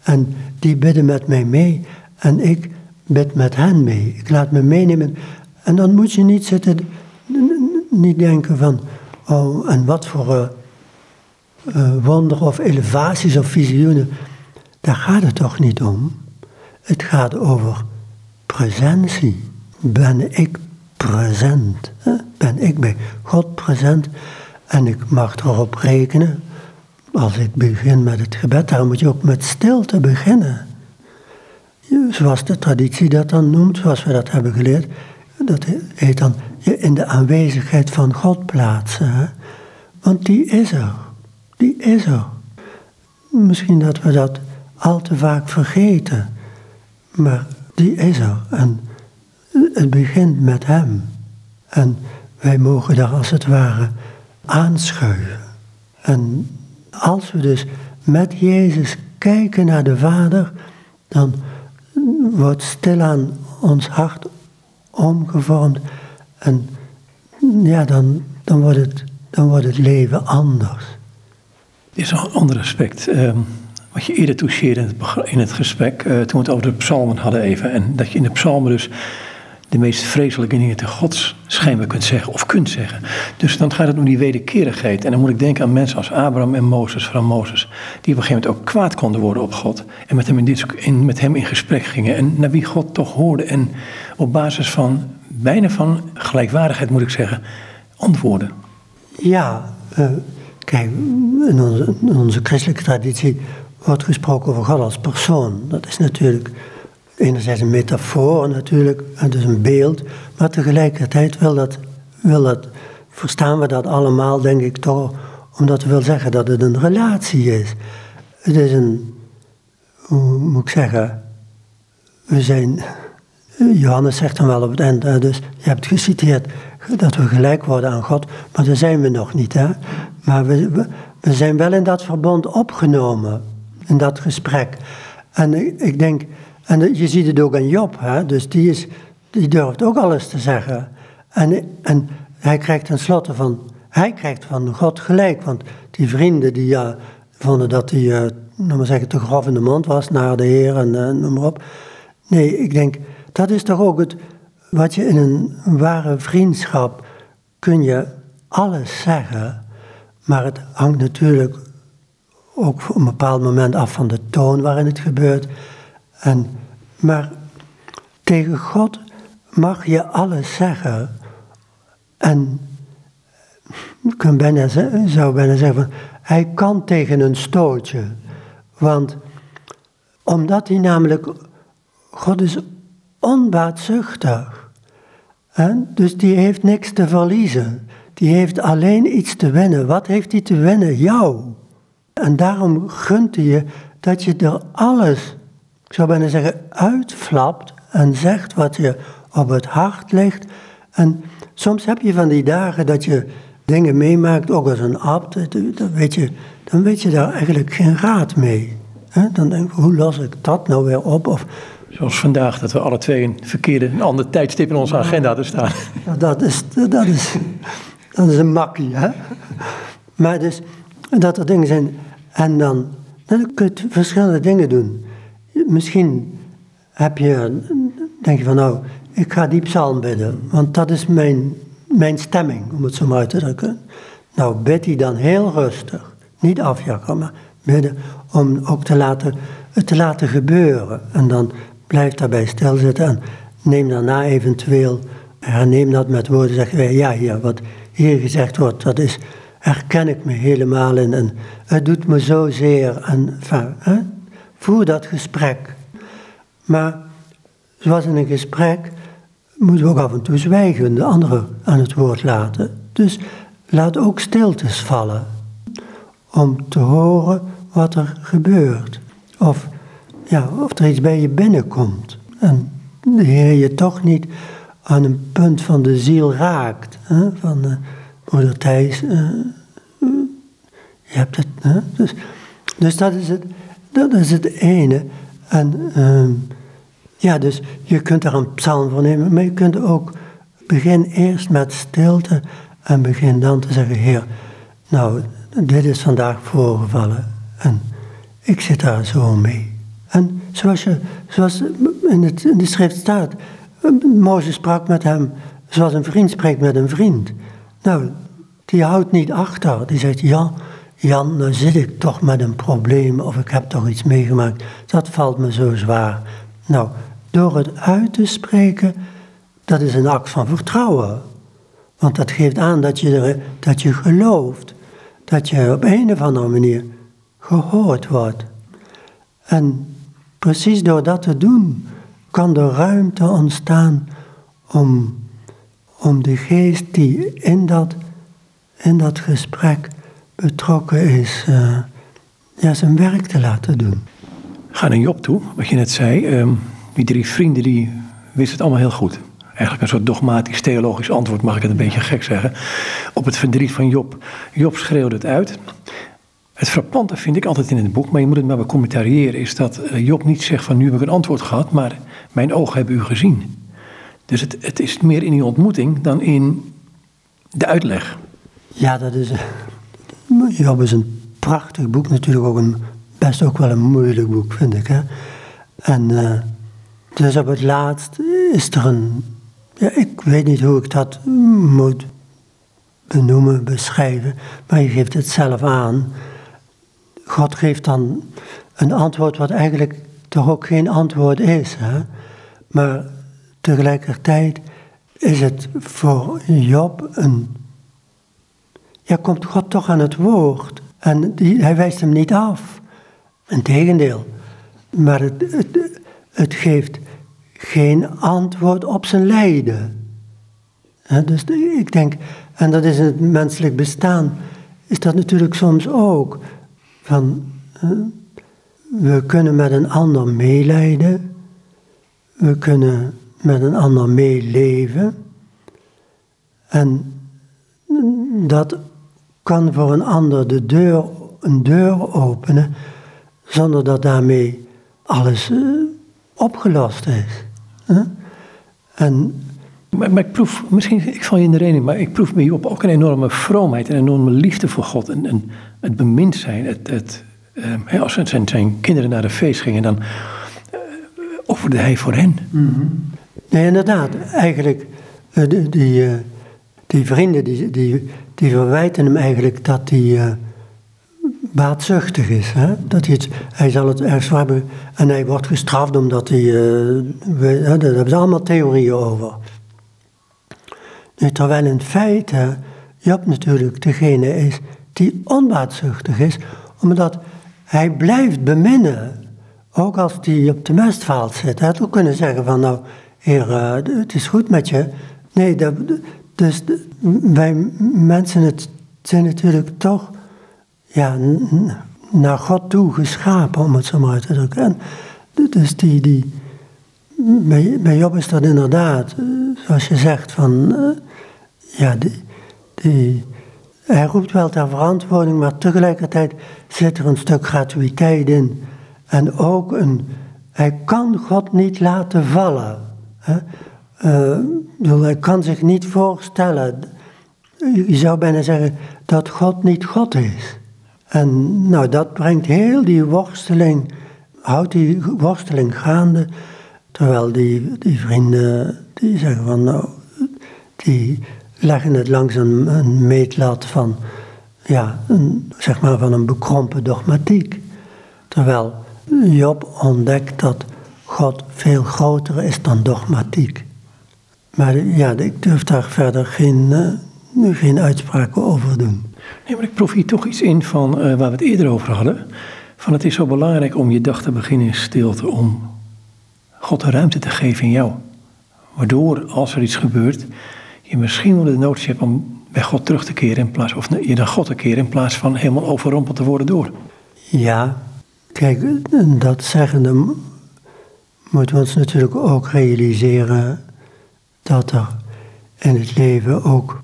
En die bidden met mij mee en ik bid met hen mee. Ik laat me meenemen. En dan moet je niet zitten niet denken van, oh, en wat voor, uh, wonderen of elevaties of visioenen. Daar gaat het toch niet om. Het gaat over presentie. Ben ik present? Ben ik bij God present? En ik mag erop rekenen, als ik begin met het gebed, daar moet je ook met stilte beginnen. Zoals de traditie dat dan noemt, zoals we dat hebben geleerd. Dat heet dan je in de aanwezigheid van God plaatsen. Want die is er. Die is er. Misschien dat we dat al te vaak vergeten. Maar die is er. En het begint met Hem. En wij mogen daar als het ware aanschuiven. En als we dus met Jezus kijken naar de Vader, dan wordt stilaan ons hart omgevormd. En ja, dan, dan, wordt, het, dan wordt het leven anders. Er is een ander aspect. Um, wat je eerder toucheerde in het, gesprek, uh, toen we het over de psalmen hadden even. En dat je in de psalmen dus de meest vreselijke dingen te Gods schijnbaar kunt zeggen of kunt zeggen. Dus dan gaat het om die wederkerigheid. En dan moet ik denken aan mensen als Abraham en Mozes, van Mozes, die op een gegeven moment ook kwaad konden worden op God. En met hem in, dit, met hem in gesprek gingen. En naar wie God toch hoorde. En op basis van, bijna van gelijkwaardigheid moet ik zeggen, antwoorden. Ja, uh, kijk, in onze, onze christelijke traditie wordt gesproken over God als persoon. Dat is natuurlijk enerzijds een metafoor natuurlijk, is een beeld, maar tegelijkertijd wil dat, wil dat, verstaan we dat allemaal, denk ik toch, omdat we wil zeggen dat het een relatie is. Het is een, hoe moet ik zeggen, we zijn, Johannes zegt dan wel op het eind, dus je hebt geciteerd dat we gelijk worden aan God, maar daar zijn we nog niet. Hè? Maar we, we, zijn wel in dat verbond opgenomen, in dat gesprek. En ik, denk, en je ziet het ook aan Job, hè? dus die, is, die durft ook alles te zeggen. En, en hij krijgt tenslotte van, hij krijgt van God gelijk, want die vrienden die ja, vonden dat hij, uh, maar zeggen, te grof in de mond was naar de Heer en uh, noem maar op. Nee, ik denk, dat is toch ook het, wat je in een ware vriendschap, kun je alles zeggen, maar het hangt natuurlijk ook op een bepaald moment af van de toon waarin het gebeurt. En, maar tegen God mag je alles zeggen. En ik kan bijna, zou bijna zeggen, hij kan tegen een stootje. Want omdat hij namelijk, God is onbaatzuchtig. En dus die heeft niks te verliezen. Die heeft alleen iets te winnen. Wat heeft hij te winnen? Jou. En daarom gunt hij je dat je er alles ik zou bijna zeggen, uitflapt en zegt wat je op het hart ligt. En soms heb je van die dagen dat je dingen meemaakt, ook als een abt, dan weet je, dan weet je daar eigenlijk geen raad mee. Dan denk ik, hoe los ik dat nou weer op? Of, Zoals vandaag, dat we alle twee een verkeerde, een ander tijdstip in onze agenda te staan. Dat is, dat is, dat is een makkie, hè? Maar dus, dat er dingen zijn. En dan, dan kun je verschillende dingen doen misschien heb je, denk je van nou, ik ga die psalm bidden, want dat is mijn, mijn stemming, om het zo maar uit te drukken. Nou, bid die dan heel rustig, niet afjakken, maar bidden om ook te laten, het te laten gebeuren. En dan blijf daarbij stilzitten en neem daarna eventueel, herneem dat met woorden, zeg ja, ja, wat hier gezegd wordt, dat is, herken ik me helemaal in en het doet me zozeer en, hè? Voer dat gesprek. Maar zoals in een gesprek moeten we ook af en toe zwijgen, de anderen aan het woord laten. Dus laat ook stiltes vallen om te horen wat er gebeurt. Of, ja, of er iets bij je binnenkomt. En de Heer je toch niet aan een punt van de ziel raakt. Hè? Van uh, broeder Thijs, uh, je hebt het. Hè? Dus, dus dat is het. Dat is het ene. En uh, ja, dus je kunt er een psalm voor nemen, maar je kunt ook begin eerst met stilte en begin dan te zeggen, Heer, nou, dit is vandaag voorgevallen en ik zit daar zo mee. Zoals, je, zoals in, het, de schrift staat, Mozes sprak met hem zoals een vriend spreekt met een vriend. Nou, die houdt niet achter. Die zegt, ja, Jan, nou zit ik toch met een probleem of ik heb toch iets meegemaakt. Dat valt me zo zwaar. Nou, door het uit te spreken, dat is een act van vertrouwen. Want dat geeft aan dat je, er, dat je gelooft. Dat je op een of andere manier gehoord wordt. En precies door dat te doen, kan er ruimte ontstaan om, om de geest die in dat, in dat gesprek betrokken is, uh, ja, zijn werk te laten doen. Ga naar Job toe, wat je net zei. Um, die drie vrienden die wisten het allemaal heel goed. Eigenlijk een soort dogmatisch theologisch antwoord, mag ik het een beetje gek zeggen. Op het verdriet van Job. Job schreeuwde het uit. Het frappante vind ik altijd in het boek, maar je moet het maar becommentariëren, is dat eh, Job niet zegt van nu heb ik een antwoord gehad, maar mijn ogen hebben u gezien. Dus het, het is meer in die ontmoeting dan in de uitleg. Ja, dat is. Job is een prachtig boek, natuurlijk ook een, best ook wel een moeilijk boek, vind ik. Hè? En uh, dus op het laatst is er een. Ja, ik weet niet hoe ik dat moet benoemen, beschrijven, maar je geeft het zelf aan. God geeft dan een antwoord wat eigenlijk toch ook geen antwoord is. Hè? Maar tegelijkertijd is het voor Job een. Ja, komt God toch aan het woord. En die, hij wijst hem niet af. Integendeel. Maar het, het, het geeft geen antwoord op zijn lijden. dus ik denk, en dat is in het menselijk bestaan, is dat natuurlijk soms ook. Van, we kunnen met een ander meelijden, we kunnen met een ander meeleven. En dat kan voor een ander de deur, een deur openen, zonder dat daarmee alles uh, opgelost is. En, maar, ik proef, misschien, ik val je in de reden, maar ik proef bij op ook een enorme vroomheid, een enorme liefde voor God. En, het bemind zijn, het, het, uh, als zijn, zijn kinderen naar de feest gingen, dan uh, offerde hij voor hen. Mm Nee, inderdaad. Eigenlijk, uh, die, die, die, vrienden, die, die, die verwijten hem eigenlijk dat hij baatzuchtig is. Hè? Dat hij, het, hij zal het ergens hebben en hij wordt gestraft omdat hij. Uh, we, daar hebben ze allemaal theorieën over. Nu, terwijl in feite Job natuurlijk degene is die onbaatzuchtig is, omdat hij blijft beminnen. Ook als hij op de mestvaalt zit. Hij had ook kunnen zeggen van nou, heer, uh, het is goed met je. Nee, dat, dus wij mensen het zijn natuurlijk toch ja, naar God toe geschapen, om het zo maar uit te drukken. En dus die, die, bij, bij Job is dat inderdaad, eh, zoals je zegt, van, uh, ja, die, hij roept wel ter verantwoording, maar tegelijkertijd zit er een stuk gratuïteit in. En ook een, hij kan God niet laten vallen. Hè? Uh, hij kan zich niet voorstellen, je zou bijna zeggen, dat God niet God is. En nou, dat brengt heel die worsteling, houdt die worsteling gaande. Terwijl die, die vrienden, die zeggen van nou, die leggen het langs een, meetlat van, ja, een, zeg maar van een bekrompen dogmatiek. Terwijl Job ontdekt dat God veel groter is dan dogmatiek. Maar ja, ik durf daar verder geen, uh, geen uitspraken over doen. Nee, maar ik proef hier toch iets in van uh, waar we het eerder over hadden. Van het is zo belangrijk om je dag te beginnen in stilte, om God de ruimte te geven in jou. Waardoor, als er iets gebeurt, je misschien wel de notie hebt om bij God terug te keren in plaats, of je naar God te keren in plaats van helemaal overrompeld te worden door. Ja, kijk, dat zeggende moeten we ons natuurlijk ook realiseren dat er in het leven ook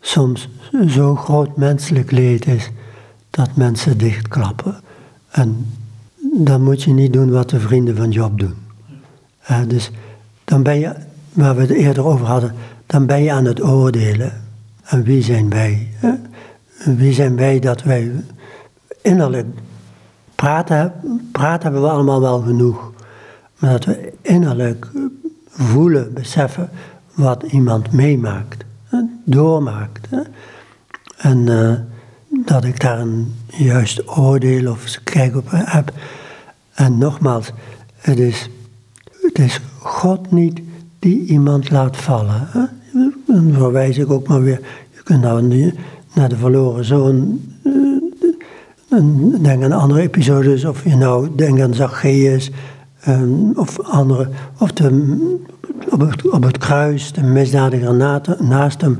soms zo groot menselijk leed is dat mensen dichtklappen. En dan moet je niet doen wat de vrienden van Job doen. Dus dan ben je, waar we het eerder over hadden, dan ben je aan het oordelen. En wie zijn wij? Wie zijn wij dat wij innerlijk praten, praten hebben we allemaal wel genoeg. Maar dat we innerlijk voelen, beseffen wat iemand meemaakt, doormaakt. En uh, dat ik daar een juist oordeel of kijk op heb. En nogmaals, het is, het is God niet die iemand laat vallen. Dan verwijs ik ook maar weer. Je kunt nou naar de verloren zoon uh, denk aan andere episodes, of je nou denkt aan Zacchaeus, um, of andere, of de, op, het, op het kruis, de misdadiger naast hem.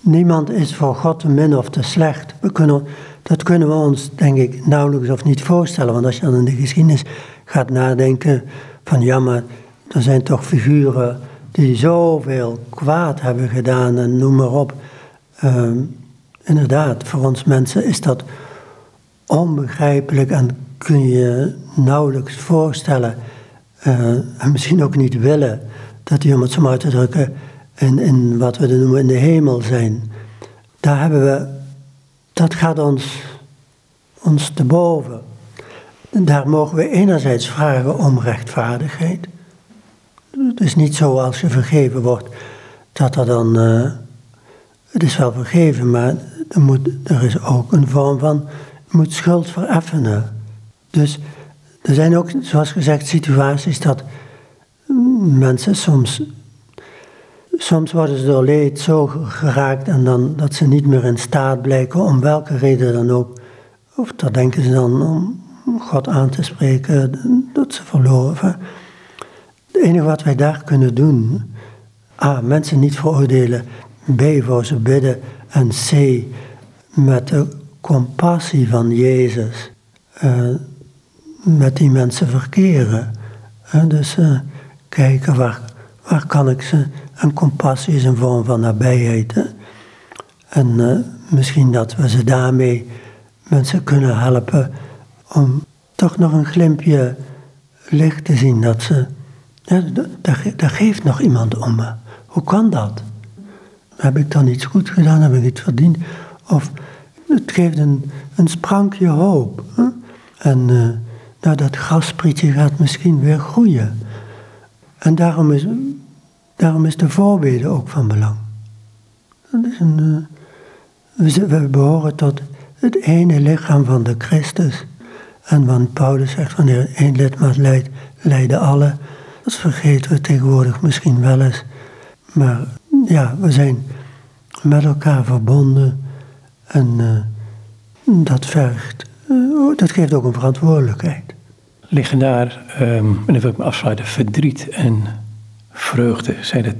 Niemand is voor God te min of te slecht. We kunnen, dat kunnen we ons, denk ik, nauwelijks of niet voorstellen. Want als je dan in de geschiedenis gaat nadenken van ja, maar er zijn toch figuren die zoveel kwaad hebben gedaan en noem maar op. Ehm, inderdaad, voor ons mensen is dat onbegrijpelijk en kun je nauwelijks voorstellen, uh, en misschien ook niet willen, dat die, om het zo maar te drukken, in, in wat we noemen in de hemel zijn. Daar hebben we, dat gaat ons, ons te boven. Daar mogen we enerzijds vragen om rechtvaardigheid. Het is niet zo als je vergeven wordt, dat er dan. Uh, het is wel vergeven, maar er, moet, er is ook een vorm van. moet schuld vereffenen. Dus er zijn ook, zoals gezegd, situaties dat mensen soms. Soms worden ze door leed zo geraakt en dan dat ze niet meer in staat blijken, om welke reden dan ook. Of daar denken ze dan om God aan te spreken, dat ze verloren. Het enige wat wij daar kunnen doen, A, mensen niet veroordelen, B, voor ze bidden en C, met de compassie van Jezus uh, met die mensen verkeren. Uh, dus uh, kijken waar, waar kan ik ze, en compassie is een vorm van nabijheid. Hè? En misschien dat we ze daarmee mensen kunnen helpen om toch nog een glimpje licht te zien dat ze daar, geeft nog iemand om me. Hoe kan dat? Heb ik dan iets goed gedaan? Heb ik iets verdiend? Of het geeft een, een sprankje hoop. Hè? En uh, nou, dat grasprietje gaat misschien weer groeien. En daarom is, daarom is de voorbeden ook van belang. Dat is een, uh, we, we behoren tot het ene lichaam van de Christus. En want Paulus zegt, wanneer één lidmaat leidt, leiden alle. Dat vergeten we tegenwoordig misschien wel eens. Maar ja, we zijn met elkaar verbonden en uh, dat vergt, uh, dat geeft ook een verantwoordelijkheid. Liggen daar, um, en dan wil ik me afsluiten, verdriet en vreugde, zijn het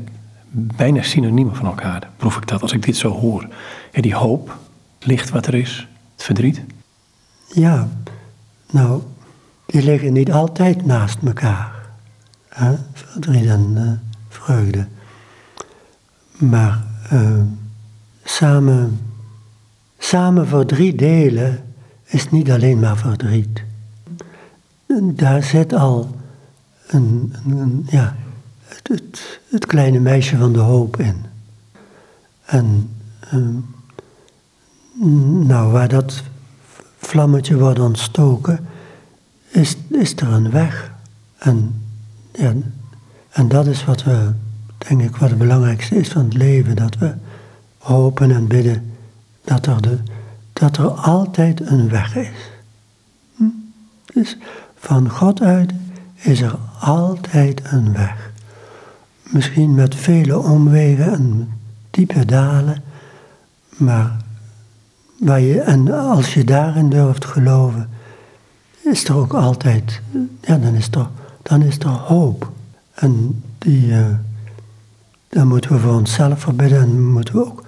bijna synoniemen van elkaar. Proef ik dat als ik dit zo hoor? Ja, die hoop, het licht wat er is, het verdriet. Ja, nou, die liggen niet altijd naast elkaar verdriet en uh, vreugde. Maar uh, samen, samen verdriet delen is niet alleen maar verdriet. Daar zit al een, ja, het, het, kleine meisje van de hoop in. En uh, nou, waar dat vlammetje wordt ontstoken, is, is er een weg. En ja, en dat is wat we, denk ik, wat het belangrijkste is van het leven. Dat we hopen en bidden dat er, de, dat er altijd een weg is. Hm? Dus van God uit is er altijd een weg. Misschien met vele omwegen en diepe dalen, maar en als je daarin durft geloven, is er ook altijd, ja, dan is er dan is er hoop. En die, uh, dan moeten we voor onszelf verbidden en moeten we ook,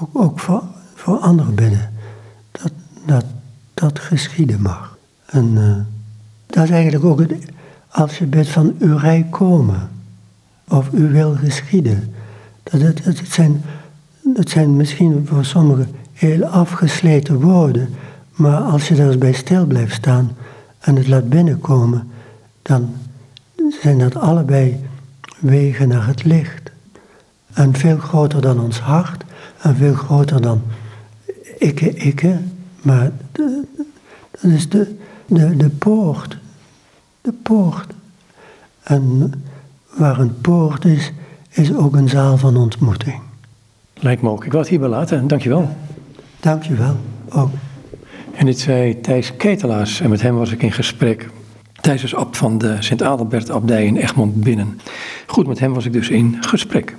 ook, ook voor, voor anderen bidden. Dat, dat dat geschieden mag. En uh, dat is eigenlijk ook het, als je bidt van uw rijk komen. Of u wil geschieden. Dat het, het, zijn, het zijn misschien voor sommigen heel afgesleten woorden. Maar als je daar eens bij stil blijft staan en het laat binnenkomen, dan zijn dat allebei wegen naar het licht. En veel groter dan ons hart en veel groter dan ikke, ikke. Maar dat is de, de, de poort. De poort. En waar een poort is, is ook een zaal van ontmoeting. Lijkt me ook. Ik wil het hierbij laten. Dankjewel. Dankjewel. ook. En dit zei Thijs Ketelaars en met hem was ik in gesprek. Thijs is abt van de Sint-Adelbert-abdij in Egmond Binnen. Goed, met hem was ik dus in gesprek.